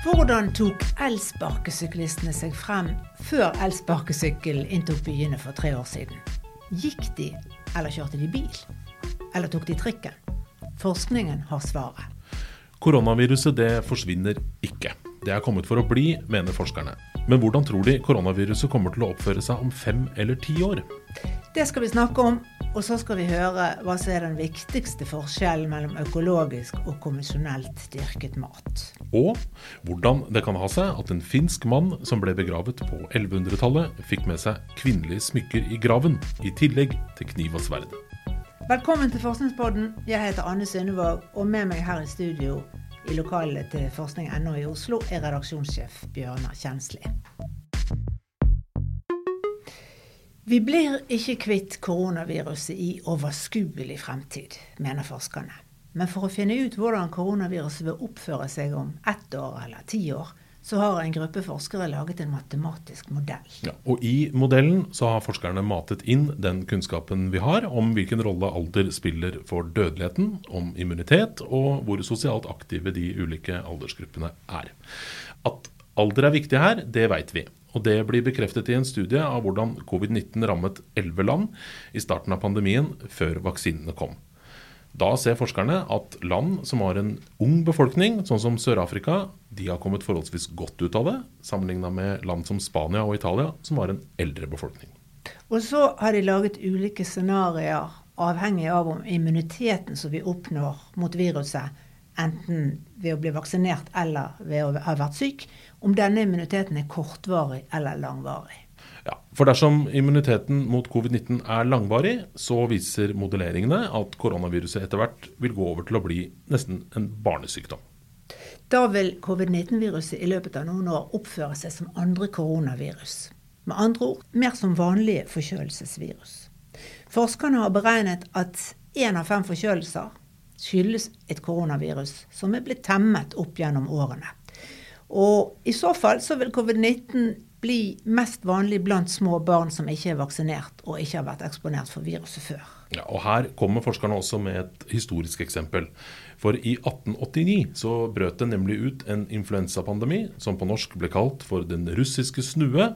Hvordan tok elsparkesyklistene seg frem før elsparkesykkelen inntok byene for tre år siden? Gikk de, eller kjørte de bil? Eller tok de trikken? Forskningen har svaret. Koronaviruset det forsvinner ikke. Det er kommet for å bli, mener forskerne. Men hvordan tror de koronaviruset kommer til å oppføre seg om fem eller ti år? Det skal vi snakke om, og så skal vi høre hva som er den viktigste forskjellen mellom økologisk og konvensjonelt dyrket mat. Og hvordan det kan ha seg at en finsk mann som ble begravet på 1100-tallet, fikk med seg kvinnelige smykker i graven, i tillegg til kniv og sverd. Velkommen til Forskningspodden. Jeg heter Anne Synnevåg, og med meg her i studio i lokalet til forskning.no i Oslo er redaksjonssjef Bjørnar Kjensli. Vi blir ikke kvitt koronaviruset i overskuelig fremtid, mener forskerne. Men for å finne ut hvordan koronaviruset vil oppføre seg om ett år eller ti år, så har en gruppe forskere laget en matematisk modell. Ja, og I modellen så har forskerne matet inn den kunnskapen vi har om hvilken rolle alder spiller for dødeligheten, om immunitet og hvor sosialt aktive de ulike aldersgruppene er. At alder er viktig her, det veit vi. Og Det blir bekreftet i en studie av hvordan covid-19 rammet elleve land i starten av pandemien, før vaksinene kom. Da ser forskerne at land som har en ung befolkning, sånn som Sør-Afrika, de har kommet forholdsvis godt ut av det, sammenligna med land som Spania og Italia, som har en eldre befolkning. Og så har de laget ulike scenarioer avhengig av om immuniteten som vi oppnår mot viruset, enten ved å bli vaksinert eller ved å ha vært syk, om denne immuniteten er kortvarig eller langvarig. Ja, for Dersom immuniteten mot covid-19 er langvarig, så viser modelleringene at koronaviruset etter hvert vil gå over til å bli nesten en barnesykdom. Da vil covid-19-viruset i løpet av noen år oppføre seg som andre koronavirus. Med andre ord mer som vanlige forkjølelsesvirus. Forskerne har beregnet at én av fem forkjølelser skyldes et koronavirus som er blitt temmet opp gjennom årene. Og i så fall så vil covid-19 bli mest vanlig blant små barn som ikke er vaksinert og ikke har vært eksponert for viruset før. Ja, og Her kommer forskerne også med et historisk eksempel. For i 1889 så brøt det nemlig ut en influensapandemi som på norsk ble kalt for den russiske snue.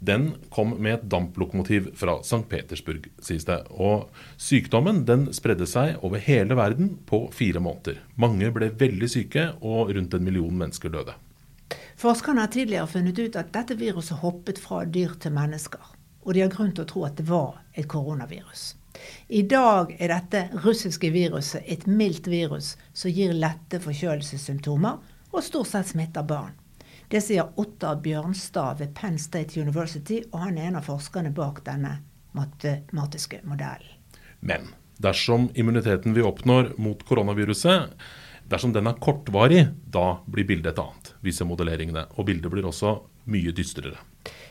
Den kom med et damplokomotiv fra St. Petersburg, sies det. Og sykdommen den spredde seg over hele verden på fire måneder. Mange ble veldig syke, og rundt en million mennesker døde. Forskerne har tidligere funnet ut at dette viruset hoppet fra dyr til mennesker. Og de har grunn til å tro at det var et koronavirus. I dag er dette russiske viruset et mildt virus som gir lette forkjølelsessymptomer og stort sett smitter barn. Det sier Ottar Bjørnstad ved Penn State University, og han er en av forskerne bak denne matematiske modellen. Men dersom immuniteten vi oppnår mot koronaviruset Dersom den er kortvarig, da blir bildet et annet, viser modelleringene. Og bildet blir også mye dystrere.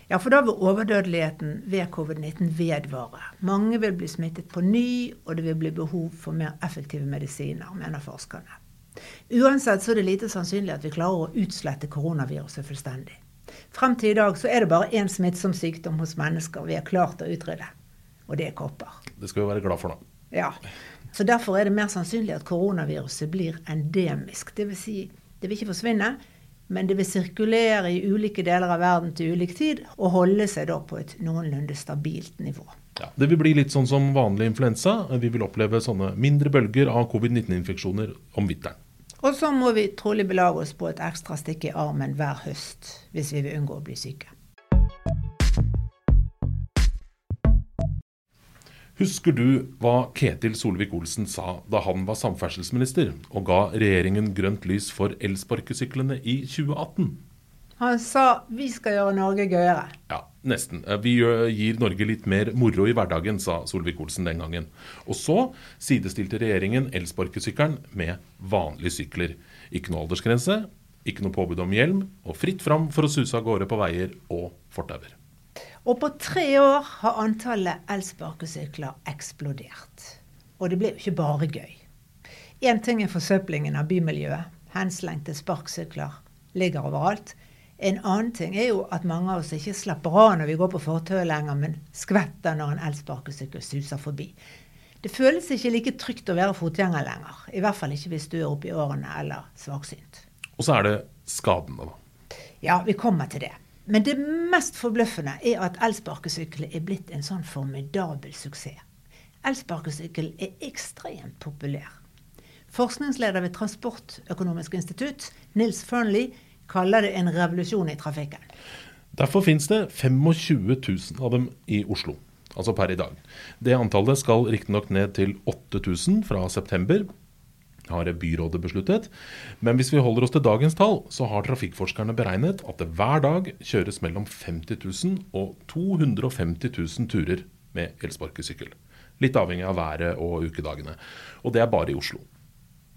Ja, for da vil overdødeligheten ved covid-19 vedvare. Mange vil bli smittet på ny, og det vil bli behov for mer effektive medisiner, mener forskerne. Uansett så er det lite sannsynlig at vi klarer å utslette koronaviruset fullstendig. Frem til i dag så er det bare én smittsom sykdom hos mennesker vi har klart å utrydde, og det er kopper. Det skal vi være glad for da. Ja. Så Derfor er det mer sannsynlig at koronaviruset blir endemisk. Dvs. Si, det vil ikke forsvinne, men det vil sirkulere i ulike deler av verden til ulik tid og holde seg da på et noenlunde stabilt nivå. Ja, det vil bli litt sånn som vanlig influensa. Vi vil oppleve sånne mindre bølger av covid-19-infeksjoner om vinteren. Og så må vi trolig belage oss på et ekstra stikk i armen hver høst hvis vi vil unngå å bli syke. Husker du hva Ketil Solvik-Olsen sa da han var samferdselsminister og ga regjeringen grønt lys for elsparkesyklene i 2018? Han sa vi skal gjøre Norge gøyere. Ja, nesten. Vi gir Norge litt mer moro i hverdagen, sa Solvik-Olsen den gangen. Og så sidestilte regjeringen elsparkesykkelen med vanlige sykler. Ikke noe aldersgrense, ikke noe påbud om hjelm, og fritt fram for å suse av gårde på veier og fortauer. Og på tre år har antallet elsparkesykler eksplodert. Og det blir jo ikke bare gøy. Én ting er forsøplingen av bymiljøet. Henslengte sparkesykler ligger overalt. En annen ting er jo at mange av oss ikke slapper av når vi går på fortauet lenger, men skvetter når en elsparkesykkel suser forbi. Det føles ikke like trygt å være fotgjenger lenger. I hvert fall ikke hvis du er oppe i årene eller svaksynt. Og så er det skadene, da? Ja, vi kommer til det. Men det mest forbløffende er at elsparkesykkelen er blitt en sånn formidabel suksess. Elsparkesykkelen er ekstremt populær. Forskningsleder ved Transportøkonomisk institutt, Nils Fearnley, kaller det en revolusjon i trafikken. Derfor finnes det 25 000 av dem i Oslo, altså per i dag. Det antallet skal riktignok ned til 8000 fra september, har byrådet besluttet. Men hvis vi holder oss til dagens tall, så har trafikkforskerne beregnet at det hver dag kjøres mellom 50 000 og 250 000 turer med elsparkesykkel. Litt avhengig av været og ukedagene. Og det er bare i Oslo.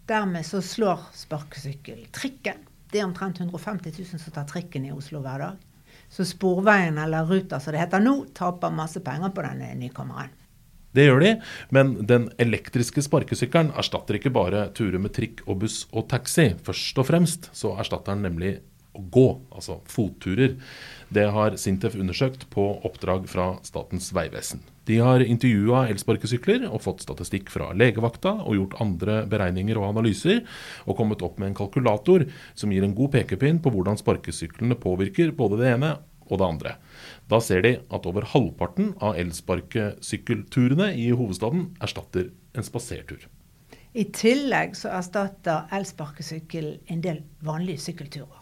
Dermed så slår sparkesykkel trikken. Det er omtrent 150 000 som tar trikken i Oslo hver dag. Så Sporveien, eller Ruter som det heter nå, taper masse penger på denne nykommeren. Det gjør de, men den elektriske sparkesykkelen erstatter ikke bare turer med trikk og buss og taxi. Først og fremst så erstatter den nemlig å gå, altså fotturer. Det har Sintef undersøkt på oppdrag fra Statens vegvesen. De har intervjua elsparkesykler og fått statistikk fra legevakta og gjort andre beregninger og analyser, og kommet opp med en kalkulator som gir en god pekepinn på hvordan sparkesyklene påvirker både det ene og det andre. Da ser de at over halvparten av elsparkesykkelturene i hovedstaden erstatter en spasertur. I tillegg så erstatter elsparkesykkel en del vanlige sykkelturer.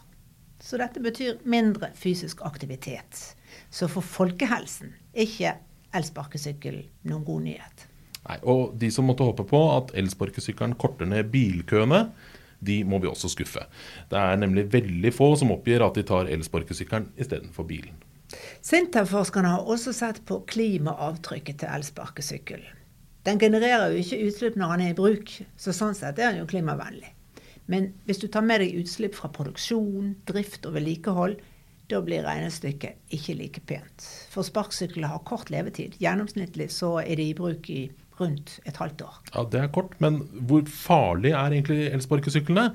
Så dette betyr mindre fysisk aktivitet. Så for folkehelsen er ikke elsparkesykkel noen god nyhet. Nei, og de som måtte håpe på at elsparkesykkelen korter ned bilkøene, de må vi også skuffe. Det er nemlig veldig få som oppgir at de tar elsparkesykkelen istedenfor bilen. Sintef-forskerne har også sett på klimaavtrykket til elsparkesykkelen. Den genererer jo ikke utslipp når den er i bruk, så sånn sett er den jo klimavennlig. Men hvis du tar med deg utslipp fra produksjon, drift og vedlikehold, da blir regnestykket ikke like pent. For sparkesykler har kort levetid. Gjennomsnittlig så er de i bruk i rundt et halvt år. Ja, Det er kort, men hvor farlig er egentlig elsparkesyklene?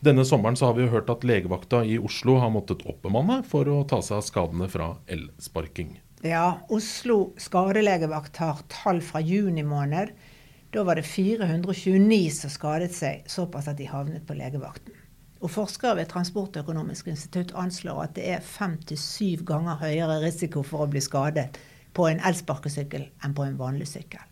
Denne sommeren så har vi jo hørt at legevakta i Oslo har måttet oppbemanne for å ta seg av skadene fra elsparking. Ja, Oslo skadelegevakt har tall fra juni måned da var det 429 som skadet seg såpass at de havnet på legevakten. Og Forskere ved Transportøkonomisk institutt anslår at det er fem til syv ganger høyere risiko for å bli skadet på en elsparkesykkel enn på en vanlig sykkel.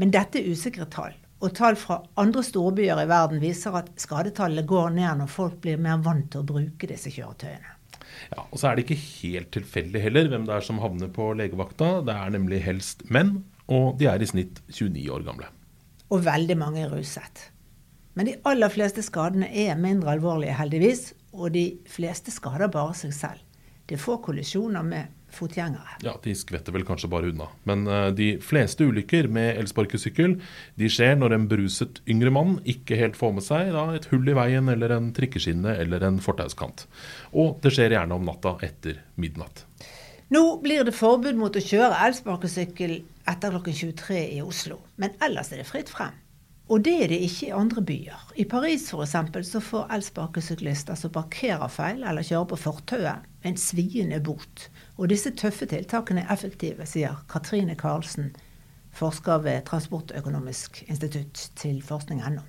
Men dette er usikre tall. Og tall fra andre storbyer i verden viser at skadetallene går ned når folk blir mer vant til å bruke disse kjøretøyene. Ja, og så er det ikke helt tilfeldig heller hvem det er som havner på legevakta. Det er nemlig helst menn, og de er i snitt 29 år gamle og veldig mange er ruset. Men de aller fleste skadene er mindre alvorlige, heldigvis. Og de fleste skader bare seg selv. Det er få kollisjoner med fotgjengere. Ja, De skvetter vel kanskje bare unna. Men uh, de fleste ulykker med elsparkesykkel de skjer når en beruset yngre mann ikke helt får med seg da, et hull i veien eller en trikkeskinne eller en fortauskant. Og det skjer gjerne om natta etter midnatt. Nå blir det forbud mot å kjøre elsparkesykkel etter klokken 23 i Oslo, men ellers er det fritt frem. Og det er det ikke i andre byer. I Paris f.eks. så får elsparkesyklister som parkerer feil eller kjører på fortauet, en sviende bot. Og disse tøffe tiltakene er effektive, sier Katrine Karlsen, forsker ved Transportøkonomisk institutt til forskning.no.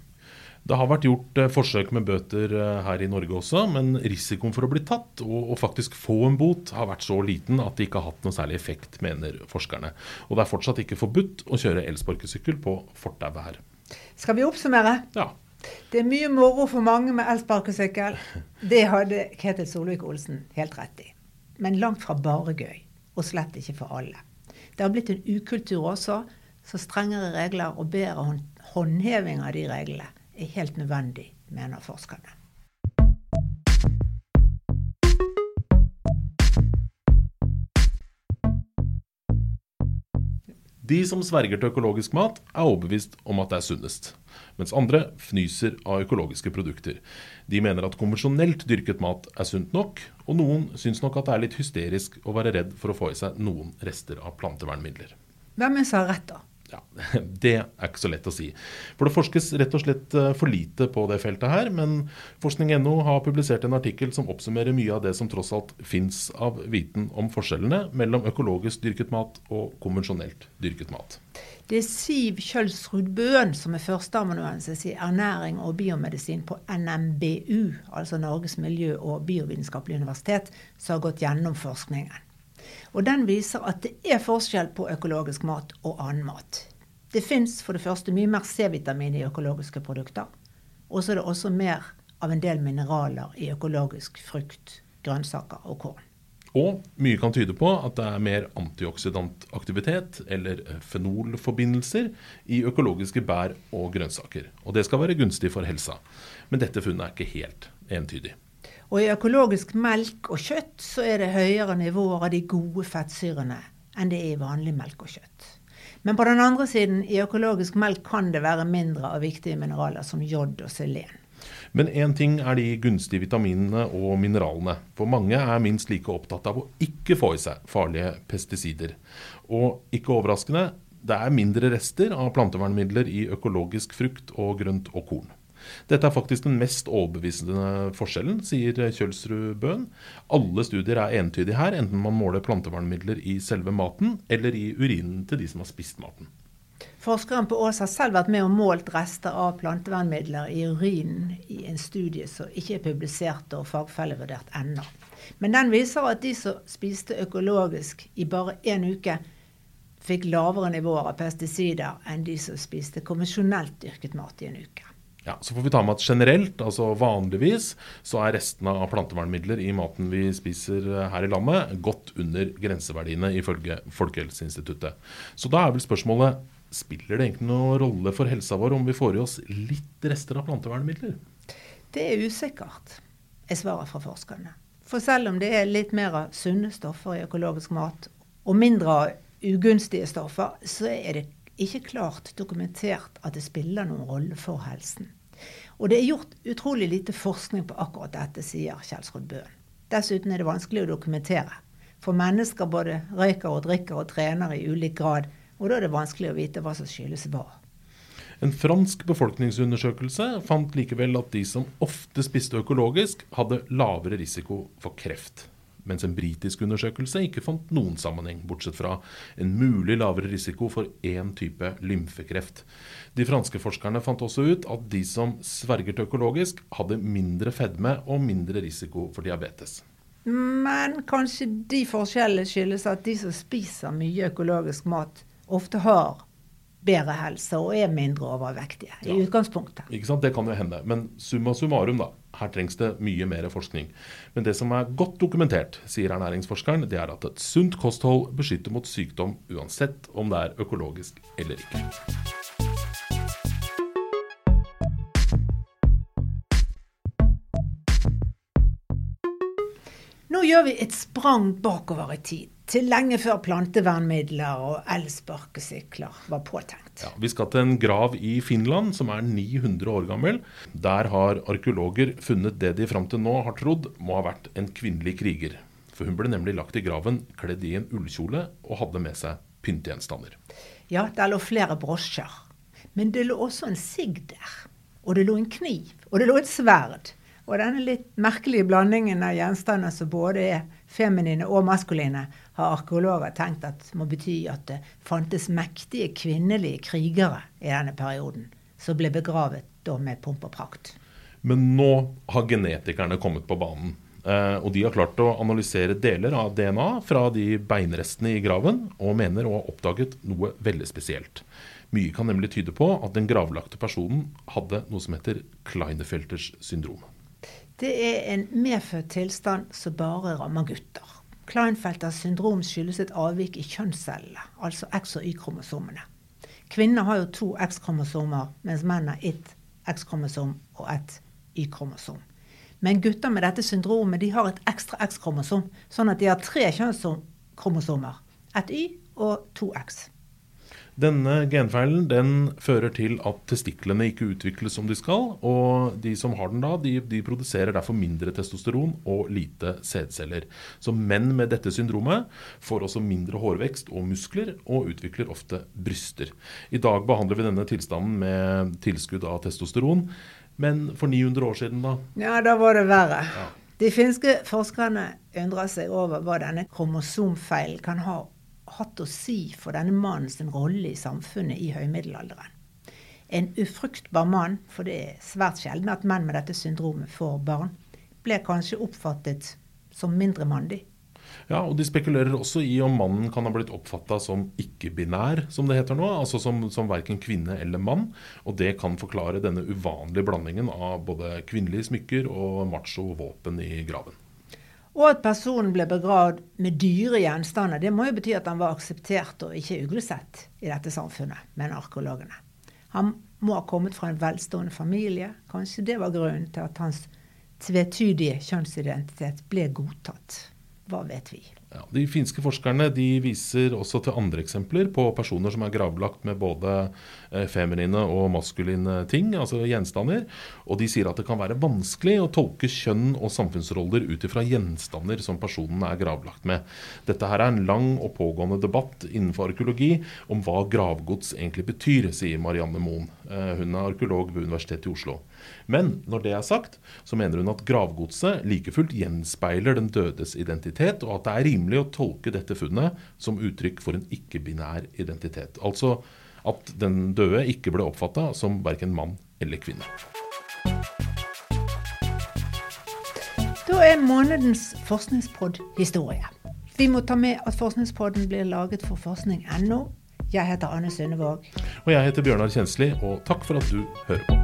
Det har vært gjort eh, forsøk med bøter eh, her i Norge også, men risikoen for å bli tatt og, faktisk få en bot har vært så liten at det ikke har hatt noe særlig effekt, mener forskerne. Og det er fortsatt ikke forbudt å kjøre elsparkesykkel på fortauet her. Skal vi oppsummere? Ja. Det er mye moro for mange med elsparkesykkel. Det hadde Ketil Solvik-Olsen helt rett i. Men langt fra bare gøy. Og slett ikke for alle. Det har blitt en ukultur også, så strengere regler og bedre håndheving av de reglene er helt nødvendig, mener forskerne. De som sverger til økologisk mat, er overbevist om at det er sunnest. Mens andre fnyser av økologiske produkter. De mener at konvensjonelt dyrket mat er sunt nok, og noen syns nok at det er litt hysterisk å være redd for å få i seg noen rester av plantevernmidler. Hvem er har rett, da? Ja, Det er ikke så lett å si. For det forskes rett og slett eh, for lite på det feltet her. Men forskning.no har publisert en artikkel som oppsummerer mye av det som tross alt fins av viten om forskjellene mellom økologisk dyrket mat og konvensjonelt dyrket mat. Det er Siv Kjølsrud Bøen som er førsteamanuensis i ernæring og biomedisin på NMBU, altså Norges miljø- og biovitenskapelige universitet, som har gått gjennom forskningen. Og Den viser at det er forskjell på økologisk mat og annen mat. Det fins for det første mye mer C-vitamin i økologiske produkter. Og så er det også mer av en del mineraler i økologisk frukt, grønnsaker og korn. Og mye kan tyde på at det er mer antioksidantaktivitet eller fenolforbindelser i økologiske bær og grønnsaker. Og det skal være gunstig for helsa. Men dette funnet er ikke helt entydig. Og i økologisk melk og kjøtt så er det høyere nivåer av de gode fettsyrene enn det er i vanlig melk og kjøtt. Men på den andre siden, i økologisk melk kan det være mindre av viktige mineraler som jod og selen. Men én ting er de gunstige vitaminene og mineralene. For mange er minst like opptatt av å ikke få i seg farlige pesticider. Og ikke overraskende, det er mindre rester av plantevernmidler i økologisk frukt og grønt og korn. Dette er faktisk den mest overbevisende forskjellen, sier Kjølsrud Bøhn. Alle studier er entydige her, enten man måler plantevernmidler i selve maten eller i urinen til de som har spist maten. Forskeren på Ås har selv vært med og målt rester av plantevernmidler i urinen i en studie som ikke er publisert og fagfellevurdert ennå. Men den viser at de som spiste økologisk i bare én uke, fikk lavere nivåer av pesticider enn de som spiste konvensjonelt dyrket mat i en uke. Ja, Så får vi ta med at generelt, altså vanligvis, så er restene av plantevernmidler i maten vi spiser her i landet, godt under grenseverdiene ifølge Folkehelseinstituttet. Så da er vel spørsmålet spiller det egentlig noen rolle for helsa vår om vi får i oss litt rester av plantevernmidler? Det er usikkert, er svaret fra forskerne. For selv om det er litt mer av sunne stoffer i økologisk mat, og mindre av ugunstige stoffer, så er det ikke klart dokumentert at det spiller noen rolle for helsen. Og det er gjort utrolig lite forskning på akkurat dette, sier Kjelsrud Bøen. Dessuten er det vanskelig å dokumentere. For mennesker både røyker og drikker og trener i ulik grad, og da er det vanskelig å vite hva som skyldes hva. En fransk befolkningsundersøkelse fant likevel at de som ofte spiste økologisk, hadde lavere risiko for kreft mens en britisk undersøkelse ikke fant noen sammenheng, bortsett fra en mulig lavere risiko for én type lymfekreft. De franske forskerne fant også ut at de som sverget økologisk, hadde mindre fedme og mindre risiko for diabetes. Men kanskje de forskjellene skyldes at de som spiser mye økologisk mat, ofte har bedre helse og er mindre overvektige i utgangspunktet. Ikke sant, Det kan jo hende. Men summa summarum, da. Her trengs det mye mer forskning. Men det som er godt dokumentert, sier ernæringsforskeren, det er at et sunt kosthold beskytter mot sykdom uansett om det er økologisk eller ikke. Nå gjør vi et sprang bakover i tid til lenge før plantevernmidler og elsparkesykler var påtenkt. Ja, vi skal til en grav i Finland som er 900 år gammel. Der har arkeologer funnet det de fram til nå har trodd må ha vært en kvinnelig kriger. For hun ble nemlig lagt i graven kledd i en ullkjole og hadde med seg pyntegjenstander. Ja, der lå flere brosjer. Men det lå også en sigg der. Og det lå en kniv. Og det lå et sverd. Og denne litt merkelige blandingen av gjenstander som både er feminine og maskuline, har arkeologer tenkt at må bety at det fantes mektige kvinnelige krigere i denne perioden, som ble begravet da med pomp og prakt. Men nå har genetikerne kommet på banen. Eh, og de har klart å analysere deler av DNA fra de beinrestene i graven, og mener å ha oppdaget noe veldig spesielt. Mye kan nemlig tyde på at den gravlagte personen hadde noe som heter Kleinefelters syndrom. Det er en medfødt tilstand som bare rammer gutter. Kleinfelters syndrom skyldes et avvik i kjønnscellene, altså X- og Y-kromosomene. Kvinner har jo to X-kromosomer, mens menn har ett X-kromosom og ett Y-kromosom. Men gutter med dette syndromet de har et ekstra X-kromosom, sånn at de har tre kjønnskromosomer. Et Y og to X. Denne genfeilen den fører til at testiklene ikke utvikles som de skal. Og de som har den da, de, de produserer derfor mindre testosteron og lite sædceller. Så menn med dette syndromet får også mindre hårvekst og muskler, og utvikler ofte bryster. I dag behandler vi denne tilstanden med tilskudd av testosteron. Men for 900 år siden, da? Ja, da var det verre. Ja. De finske forskerne undrer seg over hva denne kromosomfeilen kan ha hatt å si for denne mannens rolle i samfunnet i høymiddelalderen. En ufruktbar mann, for det er svært sjelden at menn med dette syndromet får barn, ble kanskje oppfattet som mindre mandig. Ja, og De spekulerer også i om mannen kan ha blitt oppfatta som ikke-binær, som det heter nå. Altså som, som verken kvinne eller mann. Og det kan forklare denne uvanlige blandingen av både kvinnelige smykker og macho våpen i graven. Og at personen ble begravd med dyre gjenstander, det må jo bety at han var akseptert og ikke uglesett i dette samfunnet, mener arkeologene. Han må ha kommet fra en velstående familie. Kanskje det var grunnen til at hans tvetydige kjønnsidentitet ble godtatt. Hva vet vi? Ja, de finske forskerne de viser også til andre eksempler på personer som er gravlagt med både eh, feminine og maskuline ting, altså gjenstander. Og de sier at det kan være vanskelig å tolke kjønn og samfunnsroller ut ifra gjenstander som personen er gravlagt med. Dette her er en lang og pågående debatt innenfor arkeologi om hva gravgods egentlig betyr, sier Marianne Moen. Eh, hun er arkeolog ved Universitetet i Oslo. Men når det er sagt, så mener hun at gravgodset like fullt gjenspeiler den dødes identitet, og at det er rimelig rimelig å tolke dette funnet som uttrykk for en ikke-binær identitet. Altså at den døde ikke ble oppfatta som verken mann eller kvinne. Da er månedens forskningspod historie. Vi må ta med at Forskningspodden blir laget for forskning.no. Jeg heter Anne Sundevåg. Og jeg heter Bjørnar Kjensli, og takk for at du hører på.